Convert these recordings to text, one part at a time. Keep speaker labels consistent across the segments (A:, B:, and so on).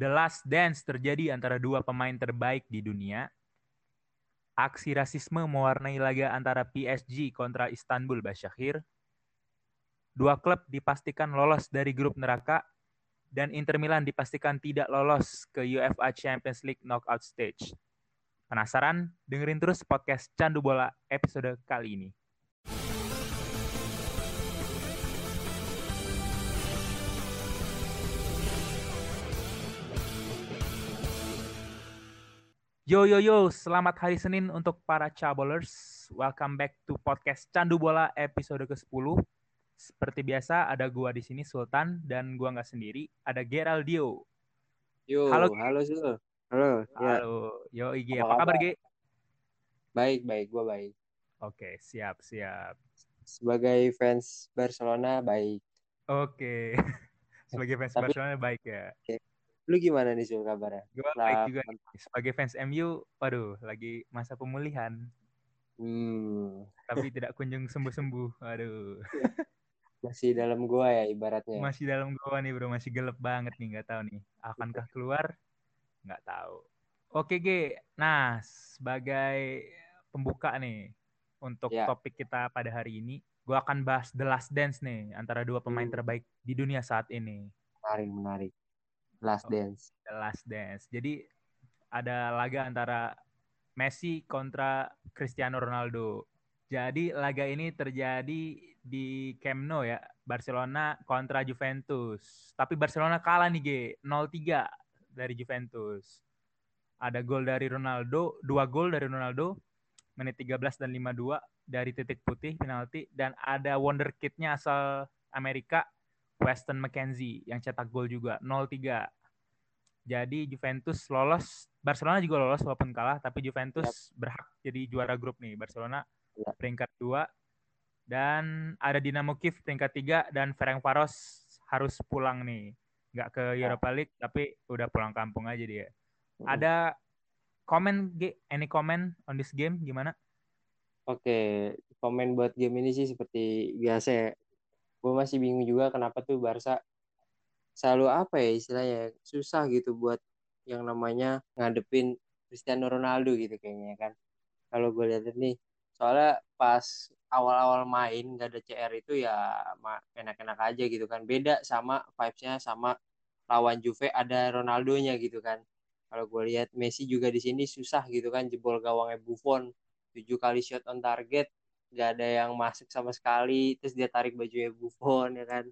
A: The Last Dance terjadi antara dua pemain terbaik di dunia. Aksi rasisme mewarnai laga antara PSG kontra Istanbul Başakşehir. Dua klub dipastikan lolos dari grup neraka dan Inter Milan dipastikan tidak lolos ke UEFA Champions League knockout stage. Penasaran? Dengerin terus podcast Candu Bola episode kali ini. Yo yo yo, selamat hari Senin untuk para cabolers. Welcome back to podcast Candu Bola episode ke-10. Seperti biasa ada gua di sini Sultan dan gua nggak sendiri, ada Geraldio.
B: Yo,
A: Halo,
B: halo, Sul. Halo, ya.
A: Halo, yo IG,
B: Apa
A: apa kabar? Ge?
B: Baik, baik, gua baik.
A: Oke, siap siap.
B: Sebagai fans Barcelona, baik.
A: Oke, sebagai fans
B: Tapi-
A: Barcelona baik ya.
B: Lu gimana nih Sul kabarnya?
A: Gua
B: Lah,
A: baik juga. nih. Sebagai fans MU, waduh, lagi masa pemulihan,
B: Hmm,
A: tapi tidak kunjung sembuh-sembuh. Waduh,
B: masih dalam gua ya ibaratnya.
A: masih dalam gua nih bro, masih gelap banget nih, nggak tahu nih, akankah keluar? Nggak tahu. Oke Ge, nah sebagai pembuka nih untuk
B: Ya.
A: topik kita pada hari ini, gua akan bahas The Last Dance nih antara dua pemain
B: Hmm.
A: terbaik di dunia saat ini.
B: Menarik, menarik. Last
A: Oh.
B: Dance.
A: The Last Dance. Jadi ada laga antara Messi kontra Cristiano Ronaldo. Jadi laga ini terjadi di Camp Nou ya, Barcelona kontra Juventus. Tapi Barcelona kalah nih G, 0-3 dari Juventus. Ada gol dari Ronaldo, dua gol dari Ronaldo, menit 13 dan 52 dari titik putih penalti dan ada wonderkidnya asal Amerika Weston McKenzie yang cetak gol juga 0-3. Jadi Juventus lolos, Barcelona juga lolos walaupun kalah, tapi Juventus berhak jadi juara grup nih. Barcelona
B: Yap.
A: peringkat 2 dan ada Dinamo Kiev peringkat 3 dan Ferencvaros harus pulang nih. Nggak ke Europa League tapi udah pulang kampung aja dia.
B: Hmm.
A: Ada komen any comment on this game gimana?
B: Oke, komen buat game ini sih seperti biasa ya. Gue masih bingung juga kenapa tuh Barca selalu apa ya istilahnya susah gitu buat yang namanya ngadepin Cristiano Ronaldo gitu kayaknya kan. Kalau gue lihat nih, soalnya pas awal-awal main gak ada CR itu ya enak-enak aja gitu kan. Beda sama vibes-nya sama lawan Juve ada Ronaldonya gitu kan. Kalau gue lihat Messi juga di sini susah gitu kan jebol gawangnya Buffon tujuh kali shot on target gak ada yang masuk sama sekali terus dia tarik bajunya Buffon ya kan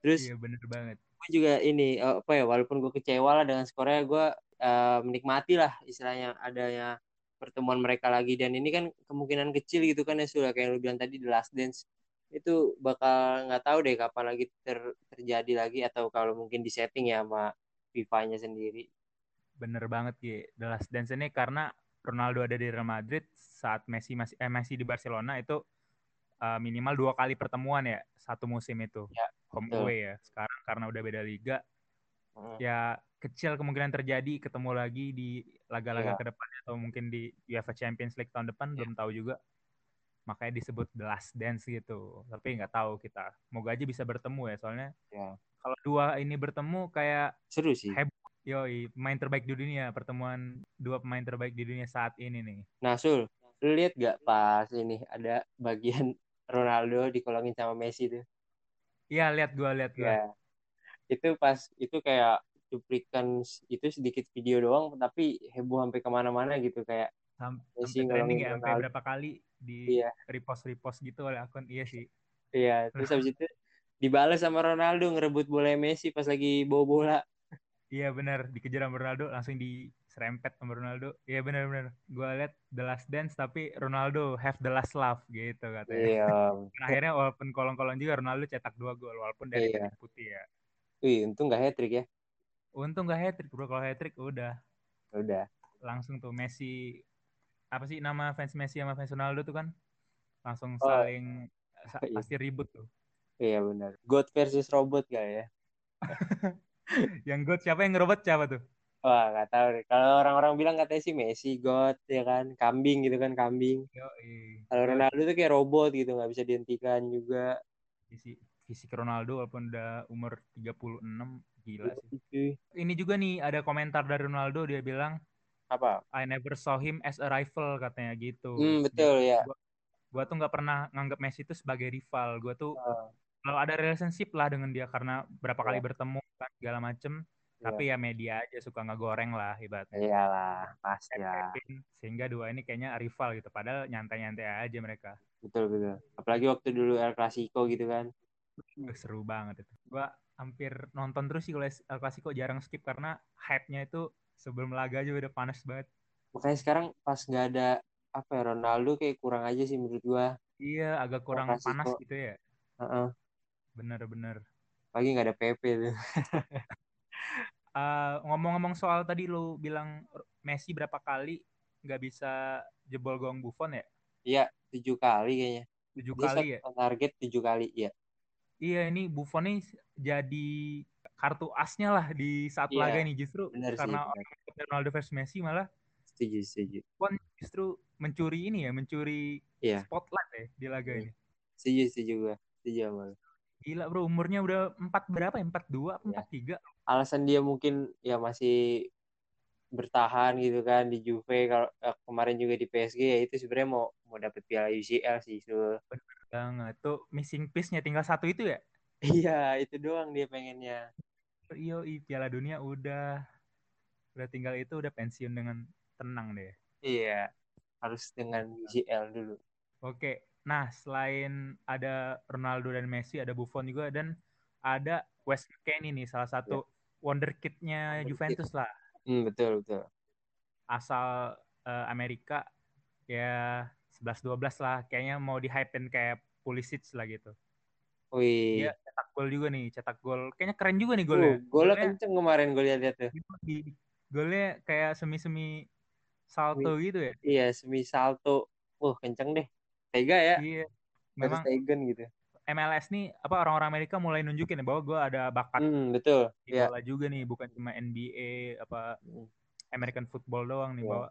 B: terus
A: Iya bener banget.
B: gue juga ini eh, apa ya walaupun gue kecewa lah dengan skornya gue eh, menikmati lah istilahnya adanya pertemuan mereka lagi dan ini kan kemungkinan kecil gitu kan ya sudah kayak lu bilang tadi The Last Dance itu bakal nggak tahu deh kapan lagi ter- terjadi lagi atau kalau mungkin di setting ya sama FIFA-nya sendiri
A: Bener banget G. The Last Dance ini karena Ronaldo ada di Real Madrid saat Messi masih eh, Messi di Barcelona itu uh, minimal dua kali pertemuan ya satu musim itu
B: Ya,
A: home
B: betul.
A: away ya. Sekarang karena udah beda liga
B: Hmm.
A: ya kecil kemungkinan terjadi ketemu lagi di laga-laga
B: Ya.
A: ke depan atau mungkin di UEFA Champions League tahun depan
B: Ya.
A: belum tahu juga. Makanya disebut The Last Dance gitu. Tapi nggak tahu kita. Moga aja bisa bertemu ya soalnya
B: Ya.
A: kalau dua ini bertemu kayak
B: seru sih
A: Heboh. Yoi, pemain terbaik di dunia, pertemuan dua pemain terbaik di dunia saat ini nih.
B: Nah, Sul, lu lihat gak pas ini ada bagian Ronaldo dikolongin sama Messi tuh?
A: Iya, lihat gua, lihat gua.
B: Ya, itu pas itu kayak cuplikan itu sedikit video doang, tapi heboh sampai ke mana-mana gitu kayak
A: Sam-
B: Messi
A: sampai trending ya, sampai berapa kali di
B: Iya.
A: repost-repost gitu oleh akun. Iya sih.
B: Iya, terus habis itu dibalas sama Ronaldo ngerebut bola Messi pas lagi bawa bola.
A: Iya benar, dikejar sama Ronaldo, langsung diserempet sama Ronaldo. Iya benar-benar. Gua lihat The Last Dance tapi Ronaldo have the last laugh gitu katanya.
B: Iya.
A: Dan akhirnya walaupun kolong-kolong juga Ronaldo cetak dua gol walaupun dari titik putih ya.
B: Wih, untung gak hat-trick ya.
A: Untung gak hat-trick, bro. Kalau hat-trick udah
B: Udah.
A: langsung tuh Messi apa sih nama fans Messi sama fans Ronaldo tuh kan langsung
B: Oh.
A: saling sa-
B: Iya.
A: pasti ribut tuh.
B: Iya benar. God versus robot kali ya.
A: Yang God siapa yang ngerobot siapa tuh?
B: Wah, nggak tahu deh. Kalau orang-orang bilang katanya sih Messi God ya kan, kambing gitu kan, kambing. Kalau Ronaldo tuh kayak robot gitu, nggak bisa dihentikan juga.
A: fisik fisik Ronaldo walaupun udah umur 36 Gila sih.
B: Cuy.
A: Ini juga nih ada komentar dari Ronaldo dia bilang
B: Apa?
A: I never saw him as a rival katanya gitu.
B: Hmm, betul ya.
A: Gua, gua tuh nggak pernah nganggap Messi itu sebagai rival. Gua tuh
B: Ah,
A: kalau ada relationship lah dengan dia karena berapa kali
B: Iya.
A: bertemu kan segala macem. Tapi ya media aja suka ngegoreng lah ibaratnya.
B: iyalah, pasti ya.
A: Sehingga dua ini kayaknya rival gitu. Padahal nyantai-nyantai aja mereka.
B: Betul betul. Apalagi waktu dulu El Clasico gitu kan.
A: Seru banget itu. Gua hampir nonton terus sih kalau El Clasico jarang skip karena hype-nya itu sebelum laga aja udah panas banget.
B: Makanya sekarang pas nggak ada apa ya Ronaldo kayak kurang aja sih menurut gua.
A: Iya, agak kurang panas gitu ya.
B: Heeh.
A: Bener-bener.
B: Lagi nggak ada PP tuh.
A: Eh, ngomong-ngomong soal tadi lu bilang Messi berapa kali nggak bisa jebol gawang Buffon ya?
B: Iya, tujuh kali kayaknya.
A: Tujuh
B: Dia
A: kali ya?
B: target tujuh kali, iya.
A: Iya, ini Buffon nih jadi kartu asnya lah di saat
B: Iya,
A: laga ini justru
B: bener sih,
A: karena
B: bener.
A: Ronaldo versus Messi malah
B: Setuju, setuju.
A: Buffon justru mencuri ini ya, mencuri
B: Iya.
A: spotlight ya di laga
B: Iya.
A: ini.
B: Setuju, setuju gua. Setuju sama lu.
A: Gila bro, umurnya udah empat berapa ya? Empat dua,
B: Iya.
A: empat tiga.
B: Alasan dia mungkin ya masih bertahan gitu kan di Juve kalau eh, kemarin juga di PSG ya itu sebenarnya mau mau dapet piala UCL sih Sul.
A: Banget tuh missing piece-nya tinggal satu itu ya.
B: Iya, itu doang dia pengennya.
A: Iyo, i, Piala Dunia udah udah tinggal itu udah pensiun dengan tenang deh.
B: Iya, harus dengan UCL dulu.
A: Oke, nah selain ada Ronaldo dan Messi, ada Buffon juga dan ada Wes Kenny nih salah satu wonderkid-nya
B: Wonderkid.
A: Juventus lah,
B: Hmm, betul, betul.
A: asal eh, Amerika ya 11-12 lah, kayaknya mau di hype kayak Pulisic lah gitu.
B: Wih.
A: Dia cetak gol juga nih, cetak gol. Kayaknya keren juga nih
B: Uh,
A: golnya.
B: golnya kenceng kemarin gue lihat tuh.
A: golnya kayak semi-semi salto gitu ya.
B: Iya, semi salto. Wah, kenceng deh. Tega ya.
A: Iya.
B: Memang Stegen gitu.
A: MLS nih apa orang-orang Amerika mulai nunjukin ya bahwa gue ada bakat
B: Hmm, betul.
A: di bola juga nih, bukan cuma NBA apa
B: Hmm,
A: American football doang nih
B: Iya.
A: bahwa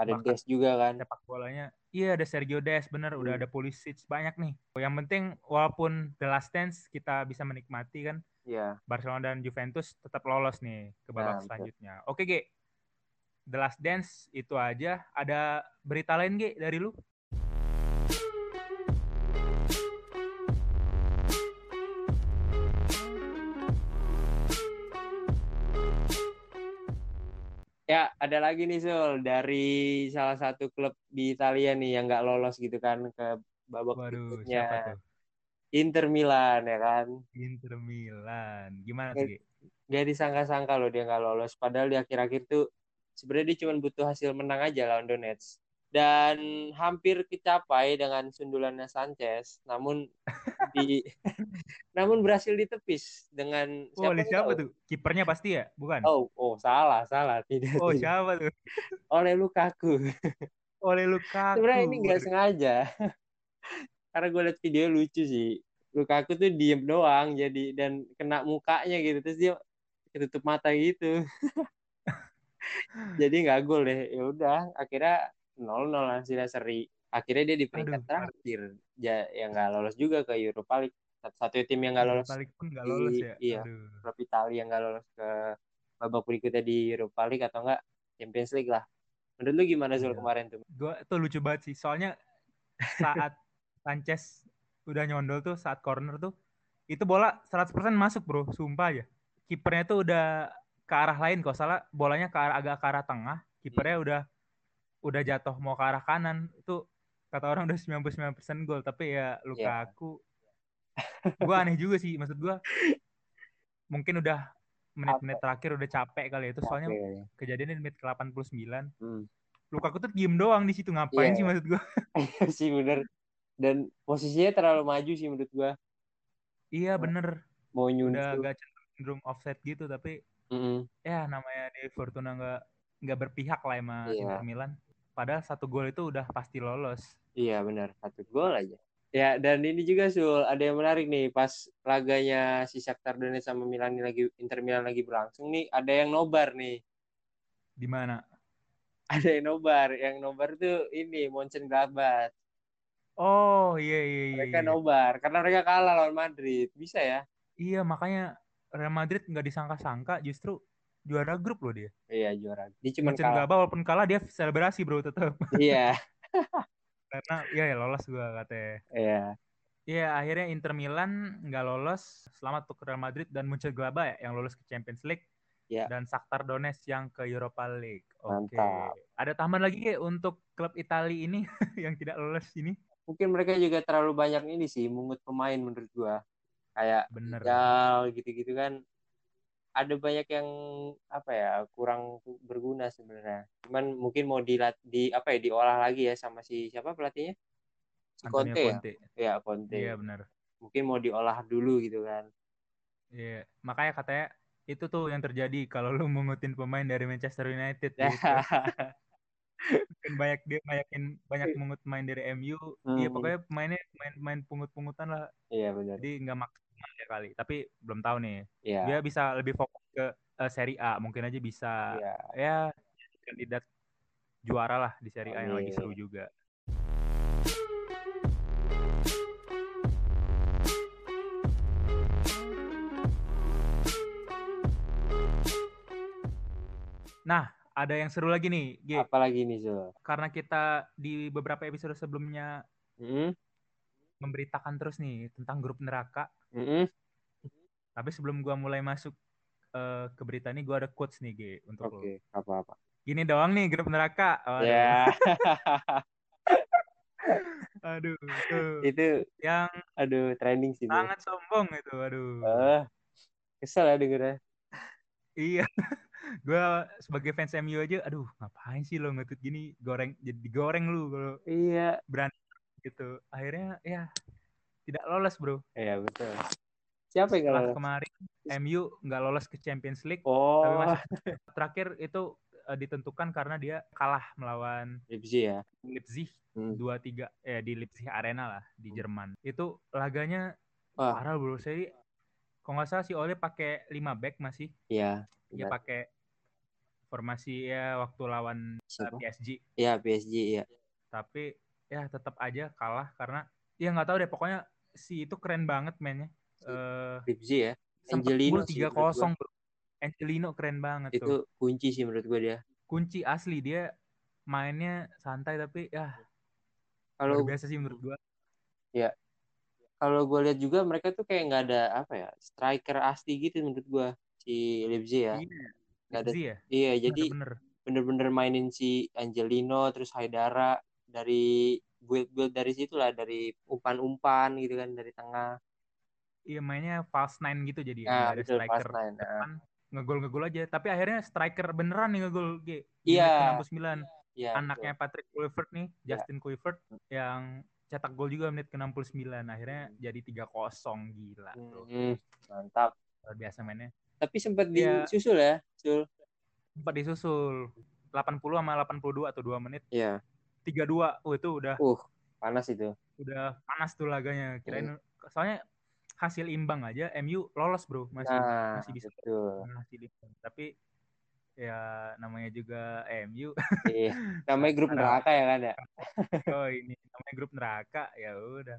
B: Ada
A: Bakat.
B: Des juga kan.
A: sepak bolanya. Iya ada Sergio Des bener, udah
B: Hmm.
A: ada Pulisic banyak nih. Yang penting walaupun The Last Dance kita bisa menikmati kan
B: Iya.
A: Barcelona dan Juventus tetap lolos nih ke babak
B: Nah, betul.
A: selanjutnya. Oke, Ge. The Last Dance itu aja. Ada berita lain, Ge, dari lu?
B: Ya, ada lagi nih Sul dari salah satu klub di Italia nih yang nggak lolos gitu kan ke babak
A: Waduh,
B: berikutnya. Inter Milan ya kan.
A: Inter Milan. Gimana tuh, Ge?
B: Gak disangka-sangka loh dia nggak lolos. Padahal di akhir-akhir tuh sebenarnya dia cuma butuh hasil menang aja lawan Donetsk. Dan hampir kecapai dengan sundulannya Sanchez. Namun di namun berhasil ditepis dengan
A: Oh, oleh siapa
B: tahu?
A: tuh? Kipernya pasti ya? Bukan?
B: Oh, oh salah, salah. Tidak.
A: Oh,
B: tidak.
A: siapa tuh?
B: Oleh Lukaku.
A: Oleh Lukaku.
B: Sebenarnya ini nggak sengaja. Karena gue liat video lucu sih. Lukaku tuh diem doang jadi dan kena mukanya gitu terus dia ketutup mata gitu. jadi nggak gol deh. Ya udah, akhirnya 0-0 hasilnya seri. Akhirnya dia di peringkat
A: Aduh.
B: terakhir. Ya yang nggak lolos juga ke Europa League. Satu tim yang nggak lolos
A: Balik pun nggak
B: di-
A: lolos ya.
B: iya.
A: Aduh.
B: klub Italia yang nggak lolos ke babak berikutnya di Europa League atau enggak Champions League lah. Menurut lu gimana Zul
A: Iya.
B: kemarin tuh?
A: Gua tuh lucu banget sih. Soalnya saat Sanchez udah nyondol tuh saat corner tuh itu bola 100% masuk, Bro. Sumpah aja. Kipernya tuh udah ke arah lain kok salah bolanya ke arah agak ke arah tengah, kipernya
B: Hmm.
A: udah udah jatuh mau ke arah kanan. Itu kata orang udah 99% gol, tapi ya
B: Iya.
A: Lukaku gua aneh juga sih maksud gua mungkin udah menit-menit terakhir udah capek kali ya itu soalnya
B: Oke.
A: kejadiannya di menit ke 89
B: Hmm.
A: Lukaku tuh diem doang di situ ngapain
B: Iya.
A: sih maksud gua
B: sih bener dan posisinya terlalu maju sih menurut gua
A: iya
B: Nah,
A: bener
B: mau
A: udah
B: nyusul
A: agak cenderung offset gitu tapi
B: Mm-mm.
A: ya namanya di Fortuna nggak nggak berpihak lah sama
B: Iya.
A: Inter Milan padahal satu gol itu udah pasti lolos.
B: Iya benar. Satu gol aja. Ya dan ini juga Sul ada yang menarik nih. Pas laganya si Shakhtar Donetsk sama Milan lagi Inter Milan lagi berlangsung nih ada yang nobar nih.
A: Di mana?
B: Ada yang nobar. Yang nobar tuh ini Mönchengladbach.
A: Oh iya iya iya
B: mereka
A: iya.
B: nobar karena mereka kalah lawan Madrid. Bisa ya?
A: Iya makanya Real Madrid nggak disangka-sangka justru juara grup loh dia.
B: Iya juara. Dia cuma kalah.
A: Mönchengladbach walaupun kalah dia selebrasi bro tetap.
B: Iya.
A: Karena ya, ya lolos gua katanya.
B: Iya.
A: Iya akhirnya Inter Milan nggak lolos. Selamat untuk Real Madrid dan Mönchengladbach ya yang lolos ke Champions League.
B: Iya.
A: Dan Shakhtar Donetsk yang ke Europa League. Oke.
B: Mantap.
A: Ada tambahan lagi ya untuk klub Italia ini yang tidak lolos ini?
B: Mungkin mereka juga terlalu banyak ini sih mungut pemain menurut gua. Kayak
A: Bener.
B: Gitu-gitu kan ada banyak yang apa ya kurang berguna sebenarnya. Cuman mungkin mau dilat di apa ya diolah lagi ya sama si siapa pelatihnya? Si
A: Antonio
B: Conte,
A: Conte.
B: ya? Ya Conte.
A: Iya benar.
B: Mungkin mau diolah dulu gitu kan.
A: Iya, makanya katanya itu tuh yang terjadi kalau lu mengutin pemain dari Manchester United
B: Ya.
A: gitu. Mungkin banyak dia banyakin banyak mengut pemain dari MU. Iya,
B: Hmm.
A: pokoknya pemainnya main-main pungut-pungutan lah.
B: Iya benar.
A: Jadi nggak maksimal kali. Tapi belum tahu nih.
B: Iya.
A: Dia bisa lebih fokus ke eh, Serie A, mungkin aja bisa
B: Iya.
A: ya kandidat juara lah di Serie A yang lagi seru juga. Nah, ada yang seru lagi nih, G.
B: Apalagi nih Zul?
A: Karena kita di beberapa episode sebelumnya
B: Mm-mm.
A: Memberitakan terus nih tentang grup neraka.
B: Mm-mm.
A: Tapi sebelum gua mulai masuk eh, ke berita ini, gua ada quotes nih, G, untuk
B: Oke,
A: lo.
B: apa-apa.
A: Gini doang nih grup neraka. Waduh.
B: Ya,
A: Aduh, tuh.
B: itu
A: yang
B: aduh trending sih.
A: Sangat sombong itu, aduh.
B: Eh, kesel ya dengernya.
A: Iya. Gua sebagai fans MU aja, aduh, ngapain sih lo ngetut gini, goreng jadi digoreng lu kalau
B: Iya.
A: berani gitu. Akhirnya ya tidak lolos, Bro.
B: Iya betul. Siapa yang
A: Setelah
B: kalau
A: kemarin MU nggak lolos ke Champions League, tapi
B: Oh,
A: masih terakhir itu eh, ditentukan karena dia kalah melawan
B: Leipzig ya.
A: Leipzig
B: Hmm.
A: 2-3 eh di Leipzig Arena lah di Jerman. Itu laganya
B: Wah,
A: parah bro. Saya kalau nggak salah si Ole pakai 5 back masih.
B: iya.
A: Dia pakai formasi ya waktu lawan eh,
B: Siapa?
A: PSG.
B: Iya PSG ya.
A: Tapi ya tetap aja kalah karena ya nggak tahu deh pokoknya si itu keren banget mainnya. Eh
B: Leipzig ya. Angelino
A: 3-0 bro. Angelino keren banget
B: Itu
A: tuh.
B: kunci sih menurut gue dia.
A: Kunci asli dia mainnya santai tapi ya
B: Kalau
A: biasa sih menurut gua.
B: kalau gue lihat juga mereka tuh kayak nggak ada apa ya striker asli gitu menurut gue si Leipzig ya.
A: Iya.
B: Ada.
A: Leipzig ya?
B: Iya jadi
A: bener-bener
B: mainin si Angelino terus Haidara dari build-build dari situ lah dari umpan-umpan gitu kan dari tengah.
A: Iya mainnya false nine gitu jadi ya.
B: Nah,
A: nggak ada
B: betul
A: striker
B: nine. Nah,
A: depan ngegol ngegol aja. Tapi akhirnya striker beneran nih ngegol G.
B: Iya.
A: Ke 69.
B: Iya,
A: Anaknya Patrick Kluivert nih,
B: Ya.
A: Justin Kluivert yang cetak gol juga menit ke 69. Akhirnya jadi 3-0 gila
B: betul.
A: tuh.
B: Hmm, mantap.
A: Luar biasa mainnya.
B: Tapi sempat
A: Iya.
B: disusul ya, Sul.
A: Sempat disusul 80 sama 82 atau 2 menit.
B: Iya.
A: 3-2. Oh itu udah
B: Uh, panas itu.
A: udah panas tuh laganya.
B: Hmm.
A: Kirain soalnya hasil imbang aja MU lolos, Bro. Masih
B: Nah,
A: masih bisa
B: betul.
A: masih imbang. Tapi ya namanya juga MU.
B: Iya. Namanya grup neraka ya kan ya.
A: oh ini namanya grup neraka ya udah.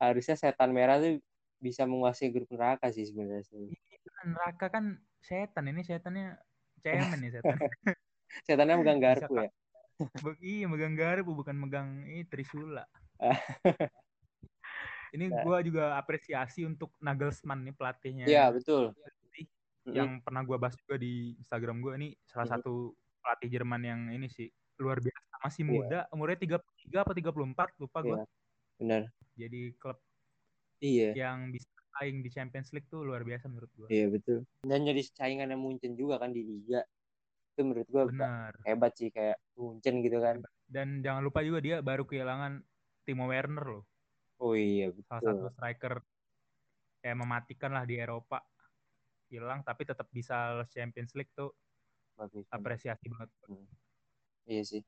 B: Harusnya setan merah tuh bisa menguasai grup neraka sih sebenarnya.
A: Itu kan neraka kan setan ini setannya cemen nih setan.
B: Setannya megang garpu
A: Bisa,
B: ya.
A: Iya megang garpu bukan megang ini trisula. ini
B: Nah.
A: gua juga apresiasi untuk Nagelsmann nih pelatihnya.
B: Iya, betul.
A: Yang pernah gua bahas juga di Instagram gua ini salah
B: Mhm.
A: satu pelatih Jerman yang ini sih luar biasa masih
B: Iya.
A: muda umurnya 33 apa 34 lupa gua
B: Iya. Benar.
A: jadi klub
B: Iya.
A: yang bisa saing di Champions League tuh luar biasa menurut gua
B: Iya, betul. Dan jadi saingan yang Munchen juga kan di liga. Itu menurut
A: benar
B: hebat sih kayak Munchen gitu kan.
A: dan jangan lupa juga dia baru kehilangan Timo Werner loh
B: Oh iya,
A: salah satu
B: betul.
A: striker kayak mematikan lah di Eropa hilang tapi tetap bisa Champions League tuh
B: Bagus.
A: apresiasi banget
B: Iya sih.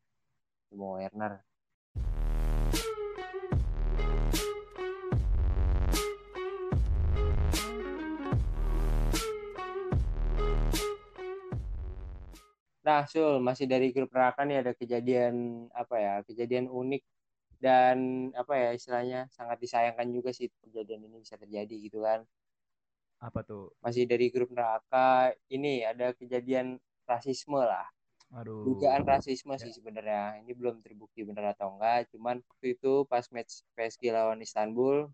B: Timo Werner. Nah, Sul, masih dari grup neraka nih ada kejadian apa ya? Kejadian unik dan apa ya istilahnya sangat disayangkan juga sih kejadian ini bisa terjadi gitu kan.
A: Apa tuh?
B: masih dari grup neraka ini ada kejadian rasisme lah
A: Aduh.
B: dugaan rasisme
A: Ya.
B: sih sebenarnya ini belum terbukti benar atau enggak cuman waktu itu pas match PSG lawan Istanbul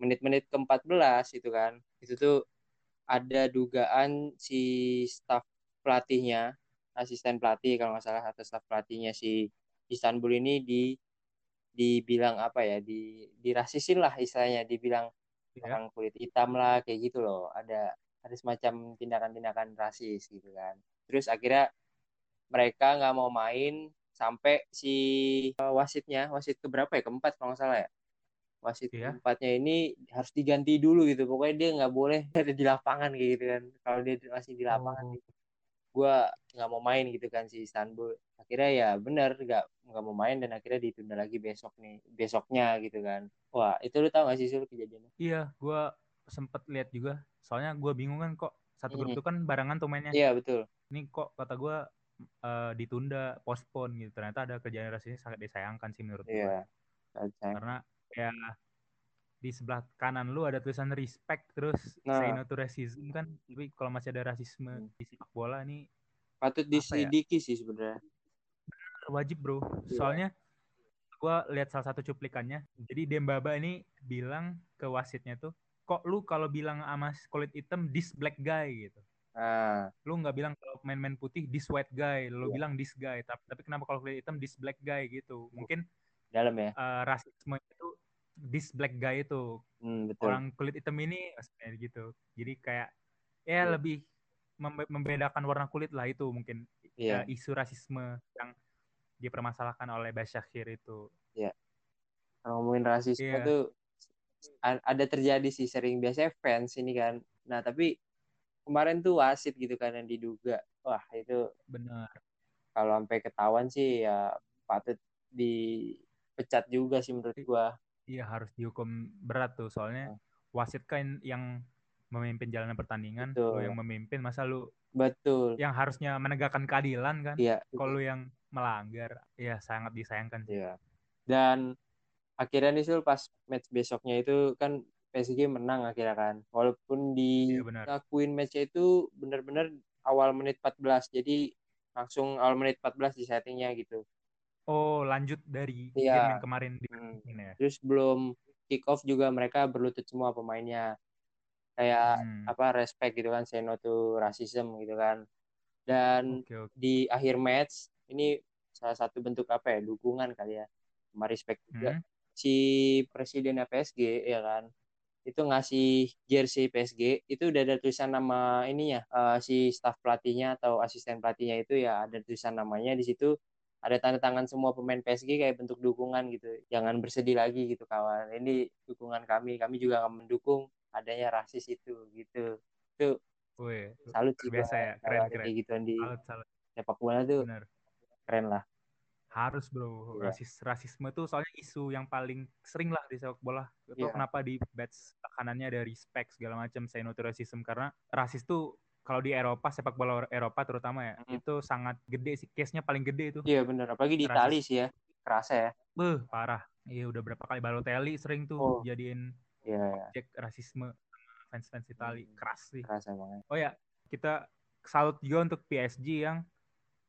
B: menit-menit ke-14 itu kan itu tuh ada dugaan si staff pelatihnya asisten pelatih kalau nggak salah atau staff pelatihnya si Istanbul ini di dibilang apa ya di dirasisin lah istilahnya dibilang
A: Ya.
B: orang kulit hitam lah kayak gitu loh. Ada ada semacam tindakan-tindakan rasis gitu kan. Terus akhirnya mereka nggak mau main sampai si uh, wasitnya wasit keberapa ya? Keempat kalau nggak salah ya? Wasit
A: Iya.
B: keempatnya ini harus diganti dulu gitu. Pokoknya dia nggak boleh ada di lapangan kayak gitu kan. Kalau dia masih di lapangan
A: Oh.
B: gitu gue nggak mau main gitu kan si Istanbul akhirnya ya bener nggak nggak mau main dan akhirnya ditunda lagi besok nih besoknya gitu kan wah itu lu tau gak sih Sul kejadiannya
A: Iya, gua sempet lihat juga. Soalnya gua bingung kan kok satu grup itu kan barengan tuh mainnya.
B: iya betul
A: Ini kok kata gua eh, ditunda, postpone gitu. Ternyata ada kejadian rasisnya sangat disayangkan sih menurut gua.
B: iya Sayang.
A: Karena ya di sebelah kanan lu ada tulisan respect terus
B: Nah.
A: say no to racism kan. Tapi kalau masih ada rasisme
B: Hmm.
A: di sepak bola nih
B: patut
A: ya?
B: diselidiki sih sebenarnya
A: wajib bro.
B: Iya.
A: Soalnya gua lihat salah satu cuplikannya. Jadi Dembaba ini bilang ke wasitnya tuh, kok lu kalau bilang sama kulit hitam this black guy gitu.
B: nah
A: Lu nggak bilang kalau main-main putih this white guy, lu
B: Iya.
A: bilang this guy. Tapi, tapi kenapa kalau kulit hitam this black guy gitu? Mungkin
B: dalam ya
A: eh, rasisme itu this black guy itu
B: hmm, betul
A: orang kulit hitam ini maksudnya gitu. Jadi kayak ya
B: Iya.
A: lebih membe- membedakan warna kulit lah itu mungkin
B: iya
A: eh, isu rasisme yang dipermasalahkan oleh Basyakir itu.
B: kalau ngomongin rasisme
A: Iya.
B: tuh ada terjadi sih sering biasanya fans ini kan nah tapi kemarin tuh wasit gitu kan yang diduga wah itu
A: Benar.
B: kalau sampai ketahuan sih ya patut dipecat juga sih menurut gua
A: Iya harus dihukum berat tuh soalnya
B: Hmm.
A: wasit kan yang memimpin jalanan pertandingan,
B: Betul.
A: lu yang memimpin masa lu
B: betul
A: yang harusnya menegakkan keadilan kan,
B: iya
A: kalau lu yang melanggar, ya sangat disayangkan. sih.
B: iya dan akhirnya nih Sul pas match besoknya itu kan PSG menang akhirnya kan walaupun
A: Iya, benar.
B: dilakuin matchnya itu benar-benar awal menit 14 jadi langsung awal menit 14 di settingnya gitu
A: Oh lanjut dari
B: Iya.
A: game yang kemarin di
B: Hmm.
A: ini ya.
B: terus belum kick off juga mereka berlutut semua pemainnya kayak
A: Hmm.
B: apa respect gitu kan say no to racism gitu kan dan
A: Oke oke.
B: di akhir match ini salah satu bentuk apa ya dukungan kali ya sama respect juga
A: Hmm.
B: si presidennya PSG ya kan itu ngasih jersey PSG itu udah ada tulisan nama ininya eh, si staff pelatihnya atau asisten pelatihnya itu ya ada tulisan namanya di situ ada tanda tangan semua pemain PSG kayak bentuk dukungan gitu jangan bersedih lagi gitu kawan ini dukungan kami kami juga akan mendukung adanya rasis itu gitu itu
A: Wih,
B: salut sih
A: biasa ya, keren keren.
B: kayak gituan di
A: Salut salut,
B: sepak bola tuh
A: benar.
B: keren lah
A: Harus bro,
B: Iya.
A: rasis rasisme tuh soalnya isu yang paling sering lah di sepak bola. Itu
B: Iya.
A: kenapa di batch kanannya ada respect segala macam, say no to racism karena rasis tuh kalau di Eropa sepak bola Eropa terutama ya
B: Hmm.
A: itu sangat gede sih case-nya paling gede itu.
B: iya bener apalagi di
A: Rasis.
B: Itali sih ya kerasa ya
A: Beuh, parah. Iya udah berapa kali Balotelli sering tuh
B: Oh.
A: jadiin
B: iya ya,
A: cek rasisme fans-fans Itali.
B: Hmm.
A: Keras sih.
B: kerasa banget
A: Oh ya, kita salut juga untuk PSG yang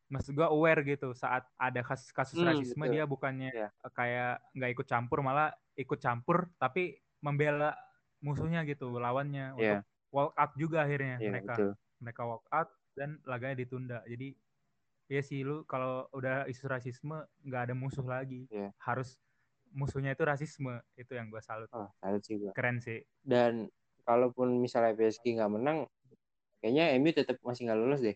A: maksud gua aware gitu saat ada kasus, kasus
B: Hmm,
A: rasisme
B: betul.
A: dia bukannya
B: Iya.
A: kayak nggak ikut campur malah ikut campur tapi membela musuhnya gitu lawannya
B: Iya.
A: untuk walk out juga akhirnya
B: iya
A: mereka
B: betul
A: mereka walk out dan laganya ditunda. Jadi ya sih lu kalau udah isu rasisme nggak ada musuh lagi.
B: Iya.
A: harus musuhnya itu rasisme itu yang gua salut.
B: Oh salut sih gua.
A: Keren sih.
B: Dan kalaupun misalnya PSG nggak menang kayaknya MU tetap masih nggak lolos deh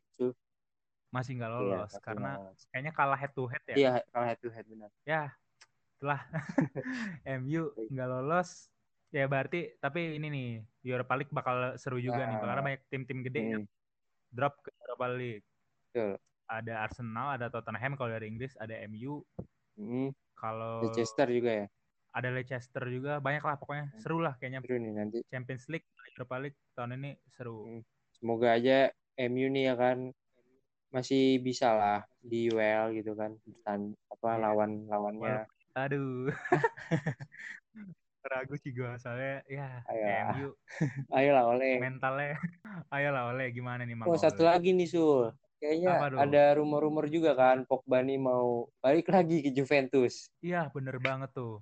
A: masih nggak
B: Iya,
A: lolos
B: masih
A: karena
B: lolos.
A: kayaknya kalah head to head ya.
B: Iya kalau head to head benar.
A: Ya setelah MU nggak lolos ya berarti tapi ini nih Europa League bakal seru juga nih
B: Nah.
A: karena banyak tim-tim gede yang
B: Hmm,
A: drop ke Europa League.
B: Betul.
A: ada Arsenal ada Tottenham kalau dari Inggris ada MU
B: Hmm,
A: kalau
B: Leicester juga ya?
A: Ada Leicester juga banyak lah pokoknya seru lah kayaknya.
B: Seru nih nanti.
A: Champions League Europa League tahun ini seru.
B: Hmm. semoga aja MU nih ya kan masih bisa lah di UEL gitu kan bertahan apa
A: Iya.
B: lawan lawannya
A: aduh ragu sih gue soalnya ya
B: Ayolah.
A: MU
B: Ayolah oleh.
A: mentalnya ayolah oleh gimana nih Mang
B: Oh, satu
A: Oleh?
B: lagi nih Sul. Kayaknya ada rumor-rumor juga kan Pogba nih mau balik lagi ke Juventus.
A: Iya bener banget tuh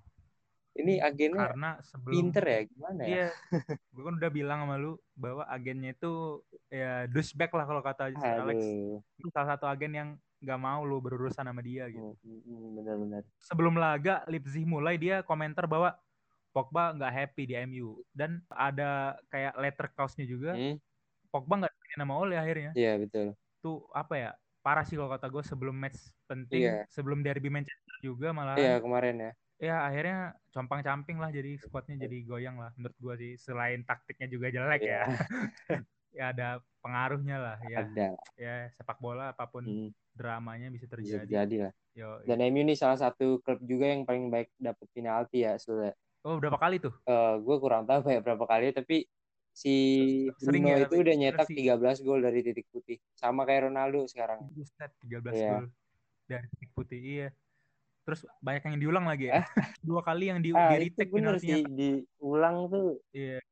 B: Ini agennya
A: karena sebelum
B: pinter ya gimana ya?
A: Iya, gue kan udah bilang sama lu bahwa agennya itu ya douchebag lah kalau kata Alex.
B: Aduh.
A: Itu salah satu agen yang nggak mau lu berurusan sama dia gitu.
B: Hmm, hmm, Benar-benar.
A: Sebelum laga Leipzig mulai dia komentar bahwa Pogba nggak happy di MU dan ada kayak letter clause-nya juga.
B: Hmm,
A: Pogba nggak main sama Ole akhirnya.
B: Iya betul.
A: Tuh apa ya? Parah sih kalau kata gue sebelum match penting,
B: Iya.
A: sebelum derby Manchester juga malah.
B: Iya kemarin ya.
A: Ya akhirnya compang-camping lah jadi squadnya jadi goyang lah menurut gue sih. Selain taktiknya juga jelek
B: Iya.
A: ya. ya ada pengaruhnya lah ya.
B: Ada.
A: Ya sepak bola apa pun
B: Hmm,
A: dramanya bisa
B: bisa
A: terjadi.
B: terjadi lah.
A: Yo,
B: Dan MU ini salah satu klub juga yang paling baik dapat penalti ya Sul.
A: Oh berapa kali tuh?
B: Eh gue kurang tahu ya berapa kali tapi si
A: Sering
B: Bruno
A: ya,
B: itu udah nyetak
A: sih.
B: 13 gol dari titik putih. Sama kayak Ronaldo sekarang.
A: Buset 13
B: Iya.
A: gol dari titik putih iya. Terus banyak yang diulang lagi ya. Dua kali yang di,
B: Ah,
A: di retake
B: bener sih diulang tuh.
A: Iya.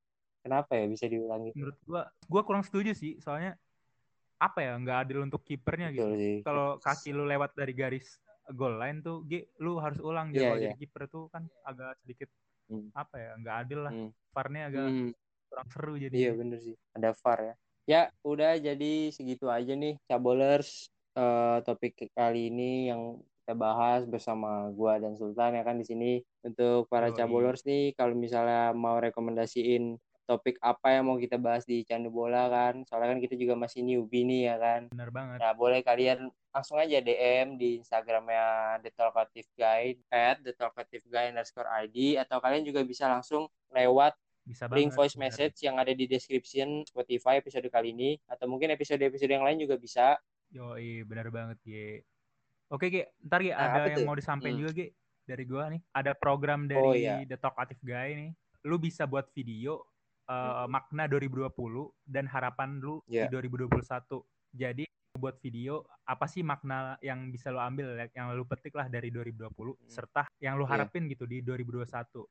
B: Kenapa ya bisa diulangi?
A: Menurut gua gua kurang setuju sih soalnya apa ya nggak adil untuk kipernya gitu. Kalau kaki lu lewat dari garis goal line tuh G, lu harus ulang
B: Iya,
A: jadi kalau jadi kiper tuh kan agak sedikit
B: Hmm.
A: apa ya nggak adil lah.
B: Hmm.
A: VAR-nya agak
B: Hmm,
A: kurang seru jadi.
B: Iya bener sih. Ada VAR ya. Ya udah jadi segitu aja nih Cabolers eh, topik kali ini yang kita bahas bersama gua dan Sultan ya kan di sini untuk para
A: Yoi.
B: Cabolers nih kalau misalnya mau rekomendasiin topik apa yang mau kita bahas di Candu Bola kan soalnya kan kita juga masih newbie nih ya kan
A: Benar banget.
B: Nah, boleh kalian langsung aja DM di Instagramnya The Talkative Guide at The Talkative Guide underscore ID atau kalian juga bisa langsung lewat
A: Bisa
B: link
A: banget.
B: voice
A: benar.
B: message yang ada di description Spotify episode kali ini atau mungkin episode-episode yang lain juga bisa.
A: Yoi, benar banget, G. Oke, G. Ntar, G,
B: Nah,
A: ada yang
B: tuh?
A: mau disampaikan
B: Hmm.
A: juga, G. Dari gua nih. Ada program dari
B: Oh, iya.
A: The Talkative Guy nih. Lu bisa buat video uh,
B: Hmm.
A: makna 2020 dan harapan lu
B: Iya.
A: di 2021. Jadi, buat video, apa sih makna yang bisa lu ambil, ya, yang lu petik lah dari 2020,
B: Hmm.
A: serta yang lu
B: Iya.
A: harapin gitu di 2021.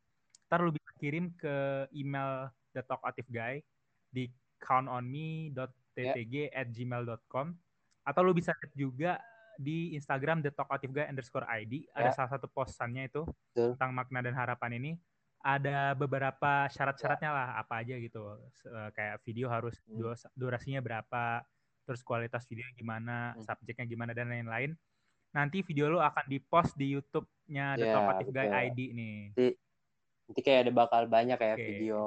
A: Ntar lu bisa kirim ke email The Talkative Guy di countonnme.ttg at gmail.com atau lu bisa lihat juga di Instagram The Talkative Guy underscore ID ada
B: Ya.
A: salah satu postannya itu
B: Betul.
A: tentang makna dan harapan ini ada beberapa syarat-syaratnya lah apa aja gitu kayak video harus
B: Hmm.
A: duras- durasinya berapa terus kualitas video gimana
B: Hmm.
A: subjeknya gimana dan lain-lain nanti video lu akan dipost di YouTube-nya The
B: Ya,
A: Talkative Guy. ID nih
B: Nanti kayak ada bakal banyak ya
A: Oke.
B: video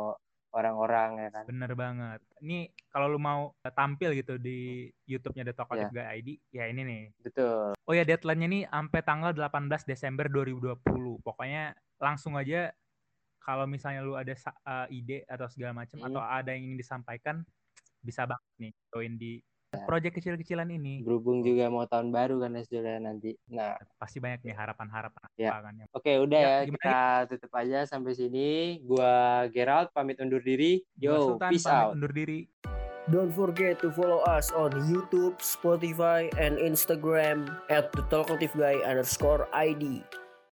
B: orang-orang ya kan.
A: bener banget ini kalau lu mau tampil gitu di YouTube-nya The Talkative Guy ID ya ini nih
B: Betul.
A: Oh ya deadline-nya nih sampai tanggal 18 Desember 2020. Pokoknya langsung aja kalau misalnya lu ada eh, ide atau segala macam
B: Hmm.
A: atau ada yang ingin disampaikan bisa banget nih join di proyek kecil-kecilan ini.
B: Berhubung juga mau tahun baru kan ya saudara nanti. Nah,
A: Pasti banyak nih harapan-harapan
B: Ya.
A: apa kan yang
B: oke udah
A: Ya,
B: ya,
A: gimana,
B: kita tutup aja sampai sini. Gua Gerald pamit undur diri.
A: Gua
B: Yo,
A: Sultan
B: peace
A: pamit
B: out.
A: undur diri.
C: Don't forget to follow us on YouTube, Spotify, and Instagram at the Talkative Guy underscore ID.